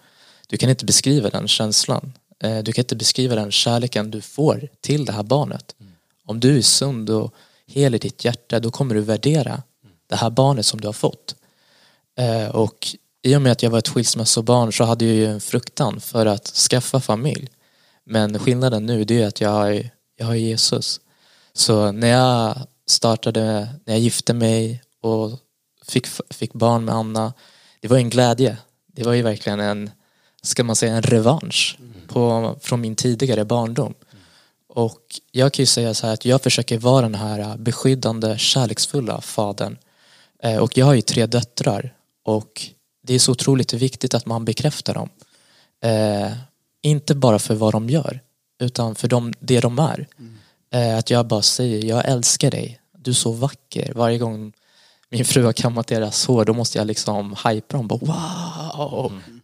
du kan inte beskriva den känslan. Eh, Du kan inte beskriva den kärleken du får till det här barnet. Om du är sund och hel i ditt hjärta, då kommer du värdera det här barnet som du har fått. Eh, och i och med att jag var ett skilsmässobarn så hade jag ju en fruktan för att skaffa familj. Men skillnaden nu det är att jag har, jag har Jesus. Så när jag startade, när jag gifte mig och fick, fick barn med Anna, det var en glädje. Det var ju verkligen en, ska man säga, en revansch på, från min tidigare barndom. Och jag kan ju säga så här att jag försöker vara den här beskyddande, kärleksfulla fadern. Eh, och jag har ju tre döttrar och det är så otroligt viktigt att man bekräftar dem. Eh, inte bara för vad de gör utan för dem, det de är. Eh, att jag bara säger, jag älskar dig, du är så vacker. Varje gång min fru har kammat deras hår, då måste jag liksom hypa dem. Bara, wow! Mm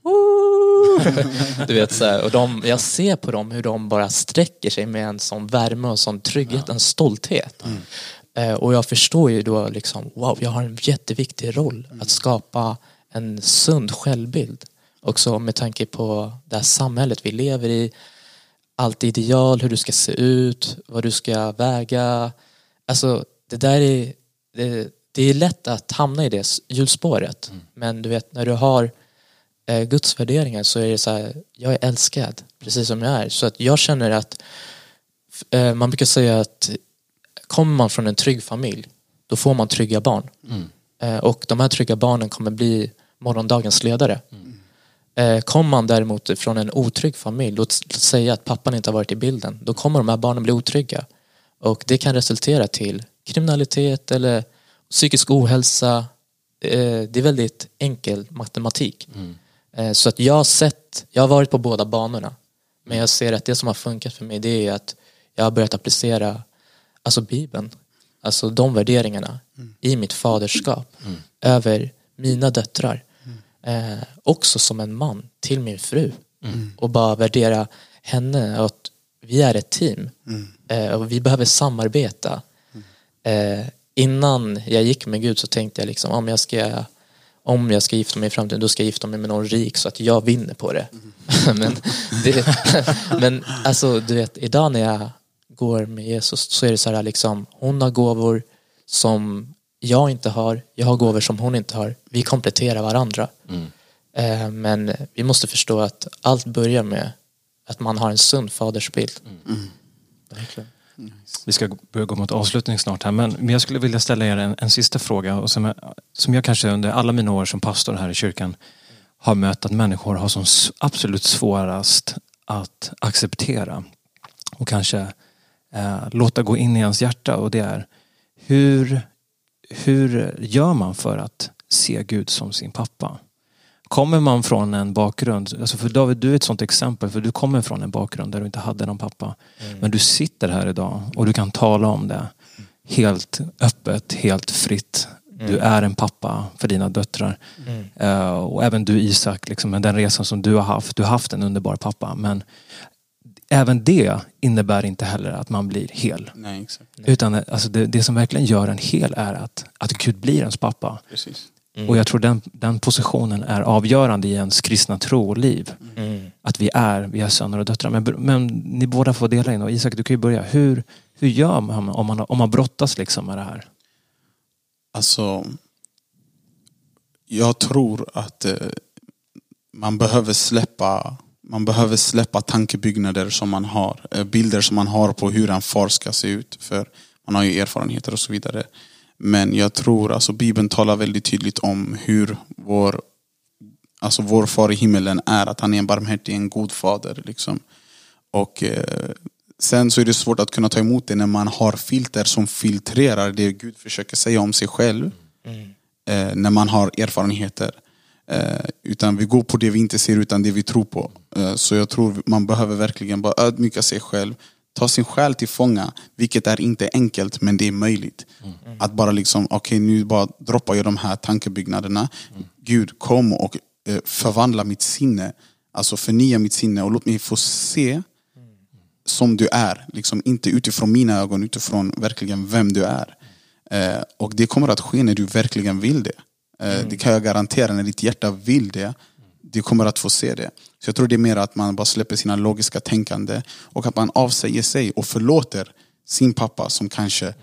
du vet, så här, och de, jag ser på dem hur de bara sträcker sig med en sån värme och sån trygghet, en stolthet. Eh, och jag förstår ju då liksom, wow, jag har en jätteviktig roll att skapa en sund självbild. Också med tanke på det här samhället vi lever i. Allt ideal, hur du ska se ut, vad du ska väga. Alltså det där är, det, det är lätt att hamna i det hjulspåret. Men du vet när du har eh, Guds värderingar så är det så här, jag är älskad precis som jag är. Så att jag känner att eh, man brukar säga att kommer man från en trygg familj då får man trygga barn. Eh, och de här trygga barnen kommer bli morgondagens ledare. Eh, kommer man däremot från en otrygg familj, låt låt säga att pappan inte har varit i bilden, då kommer de här barnen bli otrygga. Och det kan resultera till kriminalitet eller psykisk ohälsa. Eh, det är väldigt enkel matematik. Eh, Eh, så att jag har sett, jag har varit på båda banorna. Men jag ser att det som har funkat för mig det är att jag har börjat applicera alltså Bibeln, alltså de värderingarna i mitt faderskap över mina döttrar. Eh, också som en man till min fru. Och bara värdera henne och att vi är ett team. Eh, och vi behöver samarbeta. Eh, innan jag gick med Gud så tänkte jag liksom om jag ska om jag ska gifta mig i framtiden då ska jag gifta mig med någon rik så att jag vinner på det. men, det men alltså du vet idag när jag går med Jesus så är det så här liksom hon har gåvor som jag inte har, jag har gåvor som hon inte har. Vi kompletterar varandra. Eh, men vi måste förstå att allt börjar med att man har en sund fadersbild. Verkligen. Vi ska börja gå mot avslutning snart här men, men jag skulle vilja ställa er en, en sista fråga och som, jag, som jag kanske under alla mina år som pastor här i kyrkan har mött att människor har som absolut svårast att acceptera och kanske eh, låta gå in i ens hjärta och det är hur, hur gör man för att se Gud som sin pappa? Kommer man från en bakgrund, alltså för David du är ett sånt exempel för du kommer från en bakgrund där du inte hade någon pappa. Men du sitter här idag och du kan tala om det helt öppet, helt fritt. Du är en pappa för dina döttrar. Eh, och även du Isak, liksom, med den resan som du har haft. Du har haft en underbar pappa. Men även det innebär inte heller att man blir hel. Nej, exakt. Utan eh, alltså, det, det som verkligen gör en hel är att, att Gud blir ens pappa. Precis. Och jag tror den, den positionen är avgörande i ens kristna tro och liv. Mm. Att vi är, vi är söner och döttrar. Men, men ni båda får dela in och Isak du kan ju börja. Hur, hur gör man om man, om man brottas liksom med det här? Alltså, jag tror att eh, man behöver släppa man behöver släppa tankebyggnader som man har, eh, bilder som man har på hur en far ska se ut. För man har ju erfarenheter och så vidare. Men jag tror, alltså Bibeln talar väldigt tydligt om hur vår, alltså vår far i himmelen är. Att han är en barmhärtig, en god fader. Liksom. Och eh, Sen så är det svårt att kunna ta emot det när man har filter som filtrerar det Gud försöker säga om sig själv. Eh, när man har erfarenheter. Eh, utan vi går på det vi inte ser utan det vi tror på. Eh, så jag tror man behöver verkligen bara ödmjuka sig själv. Ta sin själ till fånga. Vilket är inte enkelt men det är möjligt. Att bara liksom, okej nu bara droppar jag de här tankebyggnaderna. Gud kom och eh, förvandla mitt sinne. Alltså förnya mitt sinne och låt mig få se som du är. Liksom inte utifrån mina ögon, utifrån verkligen vem du är. Eh, och det kommer att ske när du verkligen vill det. Eh, Det kan jag garantera, när ditt hjärta vill det. Du kommer att få se det. Så jag tror det är mer att man bara släpper sina logiska tänkande och att man avsäger sig och förlåter sin pappa som kanske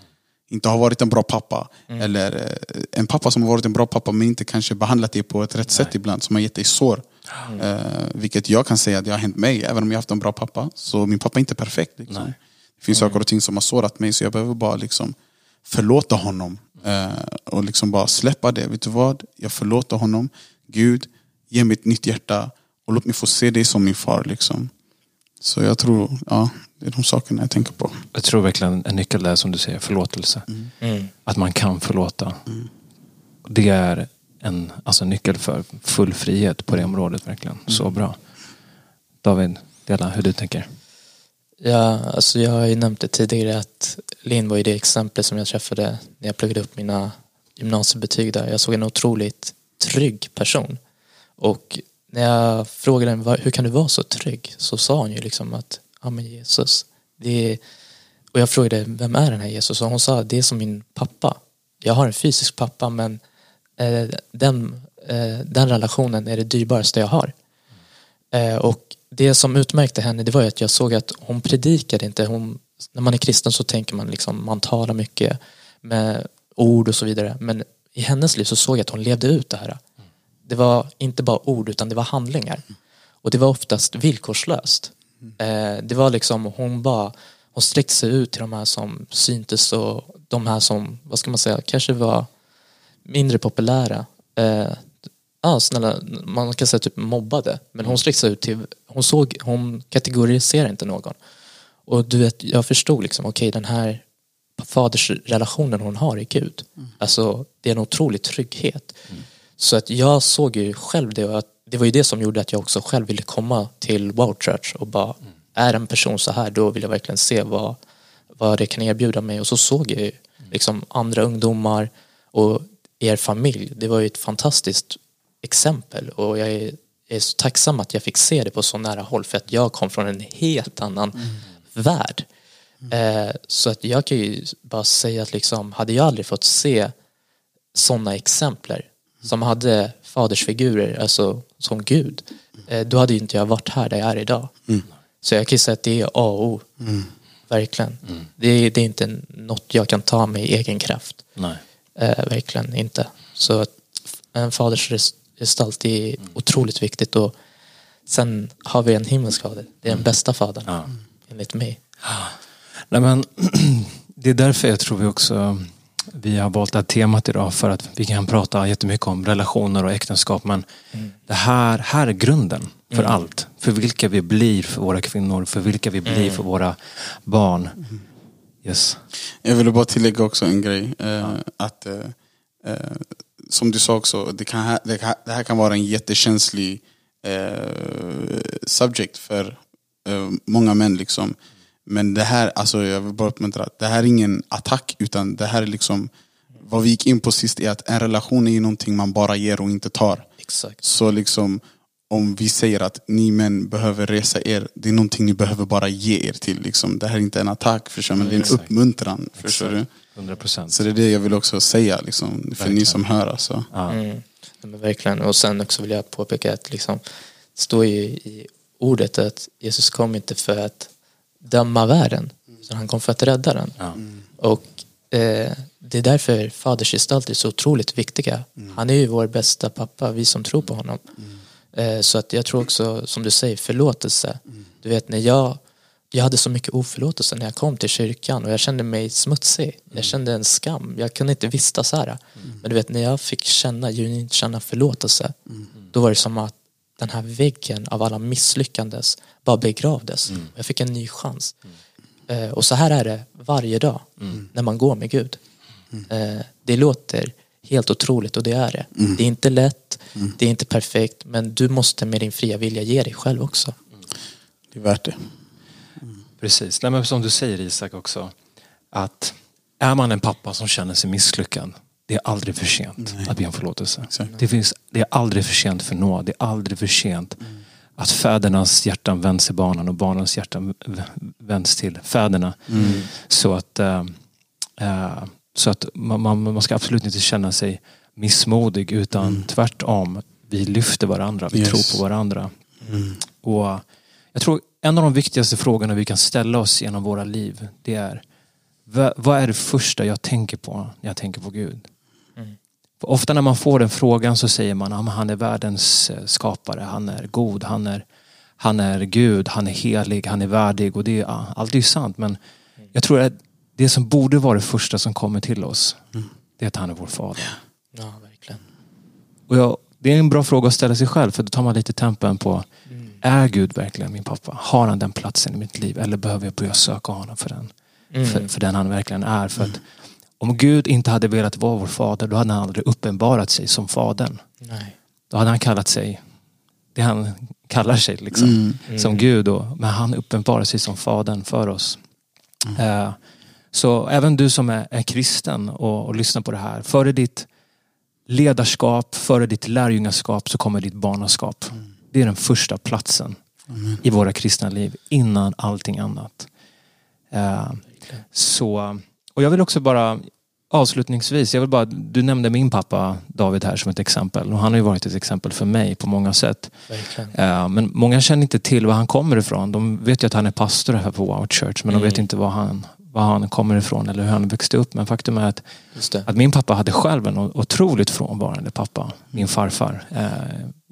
inte har varit en bra pappa. Eller eh, en pappa som har varit en bra pappa men inte kanske behandlat dig på ett rätt sätt ibland. Som har gett dig sår. Eh, vilket jag kan säga att det har hänt mig, även om jag har haft en bra pappa. Så min pappa är inte perfekt. Liksom. Det finns saker och ting som har sårat mig så jag behöver bara liksom förlåta honom. Eh, och liksom bara släppa det. Vet du vad? Jag förlåter honom. Gud, ge mig ett nytt hjärta. Och låt mig få se dig som min far. Liksom. Så jag tror, ja, det är de sakerna jag tänker på. Jag tror verkligen en nyckel är som du säger, förlåtelse. Mm. Att man kan förlåta. Det är en alltså, nyckel för full frihet på det området verkligen. Så bra. David, dela hur du tänker. Ja, alltså jag har ju nämnt det tidigare att Linn var ju det exempel som jag träffade när jag pluggade upp mina gymnasiebetyg där. Jag såg en otroligt trygg person. Och när jag frågade henne hur kan du vara så trygg så sa hon ju liksom att ja men Jesus, det är... och jag frågade vem är den här Jesus och hon sa det är som min pappa. Jag har en fysisk pappa men eh, den, eh, den relationen är det dyrbaraste jag har. Eh, och det som utmärkte henne det var ju att jag såg att hon predikade inte. Hon, när man är kristen så tänker man liksom, man talar mycket med ord och så vidare. Men i hennes liv så såg jag att hon levde ut det här. Det var inte bara ord utan det var handlingar. Och det var oftast villkorslöst. Eh, det var liksom, hon bara, hon sträckte sig ut till de här som syntes och de här som, vad ska man säga, kanske var mindre populära. Eh, ja, snälla, man kan säga typ mobbade. Men hon sträckte sig ut till, hon såg, hon kategoriserade inte någon. Och du vet, jag förstod liksom, okej okay, den här fadersrelationen hon har i Gud. Mm. Alltså det är en otrolig trygghet. Mm. Så att jag såg ju själv det och att det var ju det som gjorde att jag också själv ville komma till Wow Church och bara mm. är en person så här då vill jag verkligen se vad, vad det kan erbjuda mig och så såg jag ju mm. liksom andra ungdomar och er familj. Det var ju ett fantastiskt exempel och jag är, är så tacksam att jag fick se det på så nära håll för att jag kom från en helt annan mm. värld. Mm. Eh, så att jag kan ju bara säga att liksom, hade jag aldrig fått se sådana exempel som hade fadersfigurer, alltså som Gud, eh, då hade ju inte jag varit här där jag är idag. Mm. Så jag kan ju säga att det är A och O. Mm. Verkligen. Mm. Det, är, det är inte något jag kan ta med i egen kraft. Nej. Eh, verkligen inte. Så en fadersgestalt är mm. otroligt viktigt och sen har vi en himmelsk fader. Det är den mm. bästa fadern, ja. enligt mig. Nej, men, det är därför jag tror vi också vi har valt det här temat idag för att vi kan prata jättemycket om relationer och äktenskap men mm. det här, här är grunden för mm. allt. För vilka vi blir för våra kvinnor, för vilka vi blir mm. för våra barn. Yes. Jag ville bara tillägga också en grej. Eh, ja. att eh, eh, Som du sa också, det, kan, det, kan, det här kan vara en jättekänslig eh, subject för eh, många män. liksom men det här, alltså jag vill bara uppmuntra, det här är ingen attack utan det här är liksom Vad vi gick in på sist är att en relation är någonting man bara ger och inte tar. Exakt. Så liksom om vi säger att ni män behöver resa er, det är någonting ni behöver bara ge er till. Liksom. Det här är inte en attack, förstår men det är en uppmuntran. Förstår du? 100%. Så det är det jag vill också säga, liksom, för ni som hör. Alltså. Ja. Mm. Men verkligen, och sen också vill jag påpeka att liksom, det står ju i ordet att Jesus kom inte för att döma världen. Så han kom för att rädda den. Ja. Och eh, det är därför fadersgestalter är så otroligt viktiga. Mm. Han är ju vår bästa pappa, vi som tror på honom. Mm. Eh, så att jag tror också, som du säger, förlåtelse. Mm. Du vet när jag, jag hade så mycket oförlåtelse när jag kom till kyrkan och jag kände mig smutsig. Jag kände en skam, jag kunde inte vistas här. Men du vet när jag fick känna, genuint känna förlåtelse. Då var det som att den här väggen av alla misslyckandes bara begravdes. Mm. Jag fick en ny chans. Mm. Eh, och så här är det varje dag mm. när man går med Gud. Mm. Eh, det låter helt otroligt och det är det. Mm. Det är inte lätt, mm. det är inte perfekt men du måste med din fria vilja ge dig själv också. Det är värt det. Precis, Nej, men som du säger Isak också att är man en pappa som känner sig misslyckad det är aldrig för sent Nej. att be om förlåtelse. Det, finns, det är aldrig för sent för nåd. Det är aldrig för sent mm. att fädernas hjärtan vänds till barnen och barnens hjärtan vänds till fäderna. Mm. Så att, äh, så att man, man, ska absolut inte känna sig missmodig utan mm. tvärtom. Vi lyfter varandra, vi yes. tror på varandra. Mm. Och jag tror en av de viktigaste frågorna vi kan ställa oss genom våra liv det är vad är det första jag tänker på när jag tänker på Gud? Ofta när man får den frågan så säger man att han är världens eh, skapare, han är god, han är, han är Gud, han är helig, han är värdig och det är, allt är ju sant men jag tror att det som borde vara det första som kommer till oss mm. det är att han är vår fader. Ja, verkligen. Och jag, det är en bra fråga att ställa sig själv för då tar man lite tempen på mm. Är Gud verkligen min pappa? Har han den platsen i mitt liv? Eller behöver jag börja söka honom för den? Mm. För, för den han verkligen är. För att mm. Om Gud inte hade velat vara vår fader då hade han aldrig uppenbarat sig som fadern. Nej. Då hade han kallat sig det han kallar sig liksom, Mm. som Gud. Och, men han uppenbarar sig som Fadern för oss. Eh, så även du som är, är kristen och, och lyssnar på det här. Före ditt ledarskap, före ditt lärjungaskap så kommer ditt barnaskap. Det är den första platsen i våra kristna liv innan allting annat. Eh, så, och jag vill också bara avslutningsvis, jag vill bara, du nämnde min pappa David här som ett exempel och han har ju varit ett exempel för mig på många sätt. Verkligen. Eh, Men många känner inte till var han kommer ifrån. De vet ju att han är pastor här på Wow Church men de vet inte var han, var han kommer ifrån eller hur han växte upp. Men faktum är att, att min pappa hade själv en otroligt frånvarande pappa, min farfar. Eh,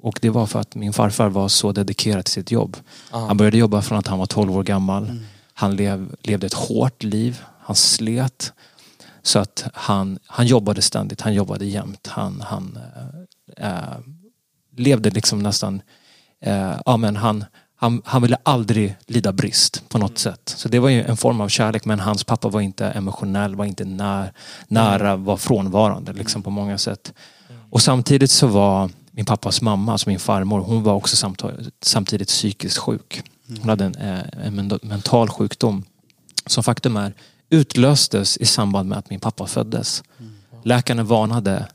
Och det var för att min farfar var så dedikerad till sitt jobb. Ah. Han började jobba från att han var 12 år gammal. Han lev, levde ett hårt liv. Han slet. Så att han, han jobbade ständigt, han jobbade jämt. Han, han eh, eh, levde liksom nästan, eh, ja men han, han, han ville aldrig lida brist på något sätt. Så det var ju en form av kärlek men hans pappa var inte emotionell, var inte när, nära, var frånvarande liksom på många sätt. Och samtidigt så var min pappas mamma, alltså min farmor, hon var också samt, samtidigt psykiskt sjuk. Hon hade en, eh, en men- mental sjukdom som faktum är utlöstes i samband med att min pappa föddes. Läkarna varnade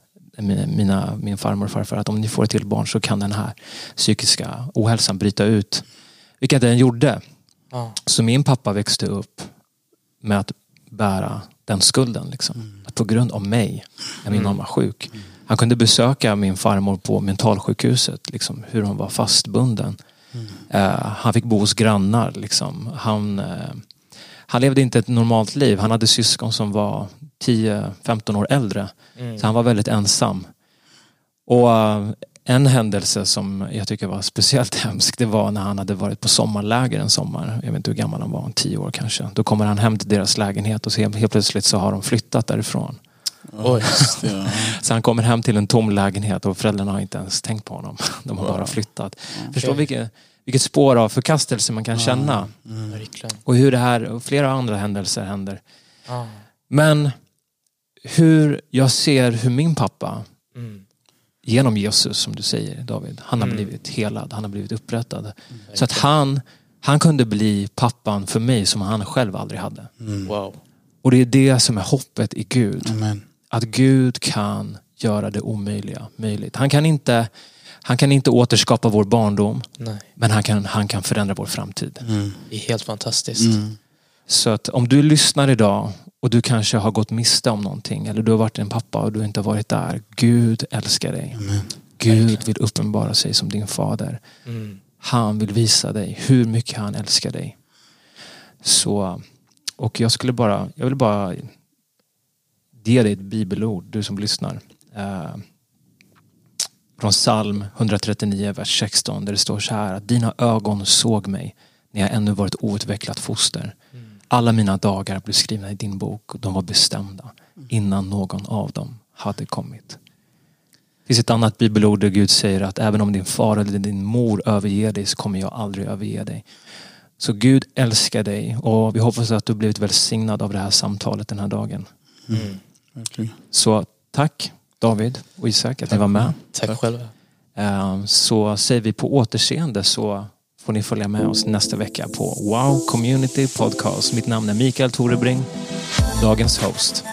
mina, min farmor och farfar att om ni får ett till barn så kan den här psykiska ohälsan bryta ut. Vilket den gjorde. Ah. Så min pappa växte upp med att bära den skulden. Liksom. Att på grund av mig är min mamma sjuk. Han kunde besöka min farmor på mentalsjukhuset. Liksom, hur hon var fastbunden. Eh, han fick bo hos grannar. Liksom. Han, eh, han levde inte ett normalt liv. Han hade syskon som var 10-15 år äldre. Så han var väldigt ensam. Och eh, en händelse som jag tycker var speciellt hemsk det var när han hade varit på sommarläger en sommar. Jag vet inte hur gammal han var, 10 år kanske. Då kommer han hem till deras lägenhet och så helt, plötsligt så har de flyttat därifrån. Ja. Så han kommer hem till en tom lägenhet och föräldrarna har inte ens tänkt på honom. De har bara flyttat. Förstå vilket, vilket spår av förkastelse man kan känna. Verkligen. Och hur det här och flera andra händelser händer. Ah. Men hur jag ser hur min pappa Mm. genom Jesus som du säger David, han har blivit helad, han har blivit upprättad. Så att han, han kunde bli pappan för mig som han själv aldrig hade. Wow. Och det är det som är hoppet i Gud. Amen. Att Gud kan göra det omöjliga möjligt. Han kan inte, han kan inte återskapa vår barndom, Nej. men han kan, han kan förändra vår framtid. Det är helt fantastiskt. Mm. Så att om du lyssnar idag och du kanske har gått miste om någonting eller du har varit en pappa och du inte har varit där. Gud älskar dig. Gud vill uppenbara sig som din fader. Mm. Han vill visa dig hur mycket han älskar dig. Så, och jag skulle bara, jag vill bara ge dig ett bibelord, du som lyssnar. Från psalm 139, vers 16, där det står så här att dina ögon såg mig när jag ännu var ett outvecklat foster. Alla mina dagar blev skrivna i din bok och de var bestämda innan någon av dem hade kommit. Det finns ett annat bibelord där Gud säger att även om din far eller din mor överger dig så kommer jag aldrig överge dig. Så Gud älskar dig och vi hoppas att du blivit välsignad av det här samtalet den här dagen. Mm. Så tack David och Isak att ni var med. Tack själva. Eh, Så säger vi på återseende så får ni följa med oss nästa vecka på Wow Community Podcast. Mitt namn är Mikael Torebring, dagens host.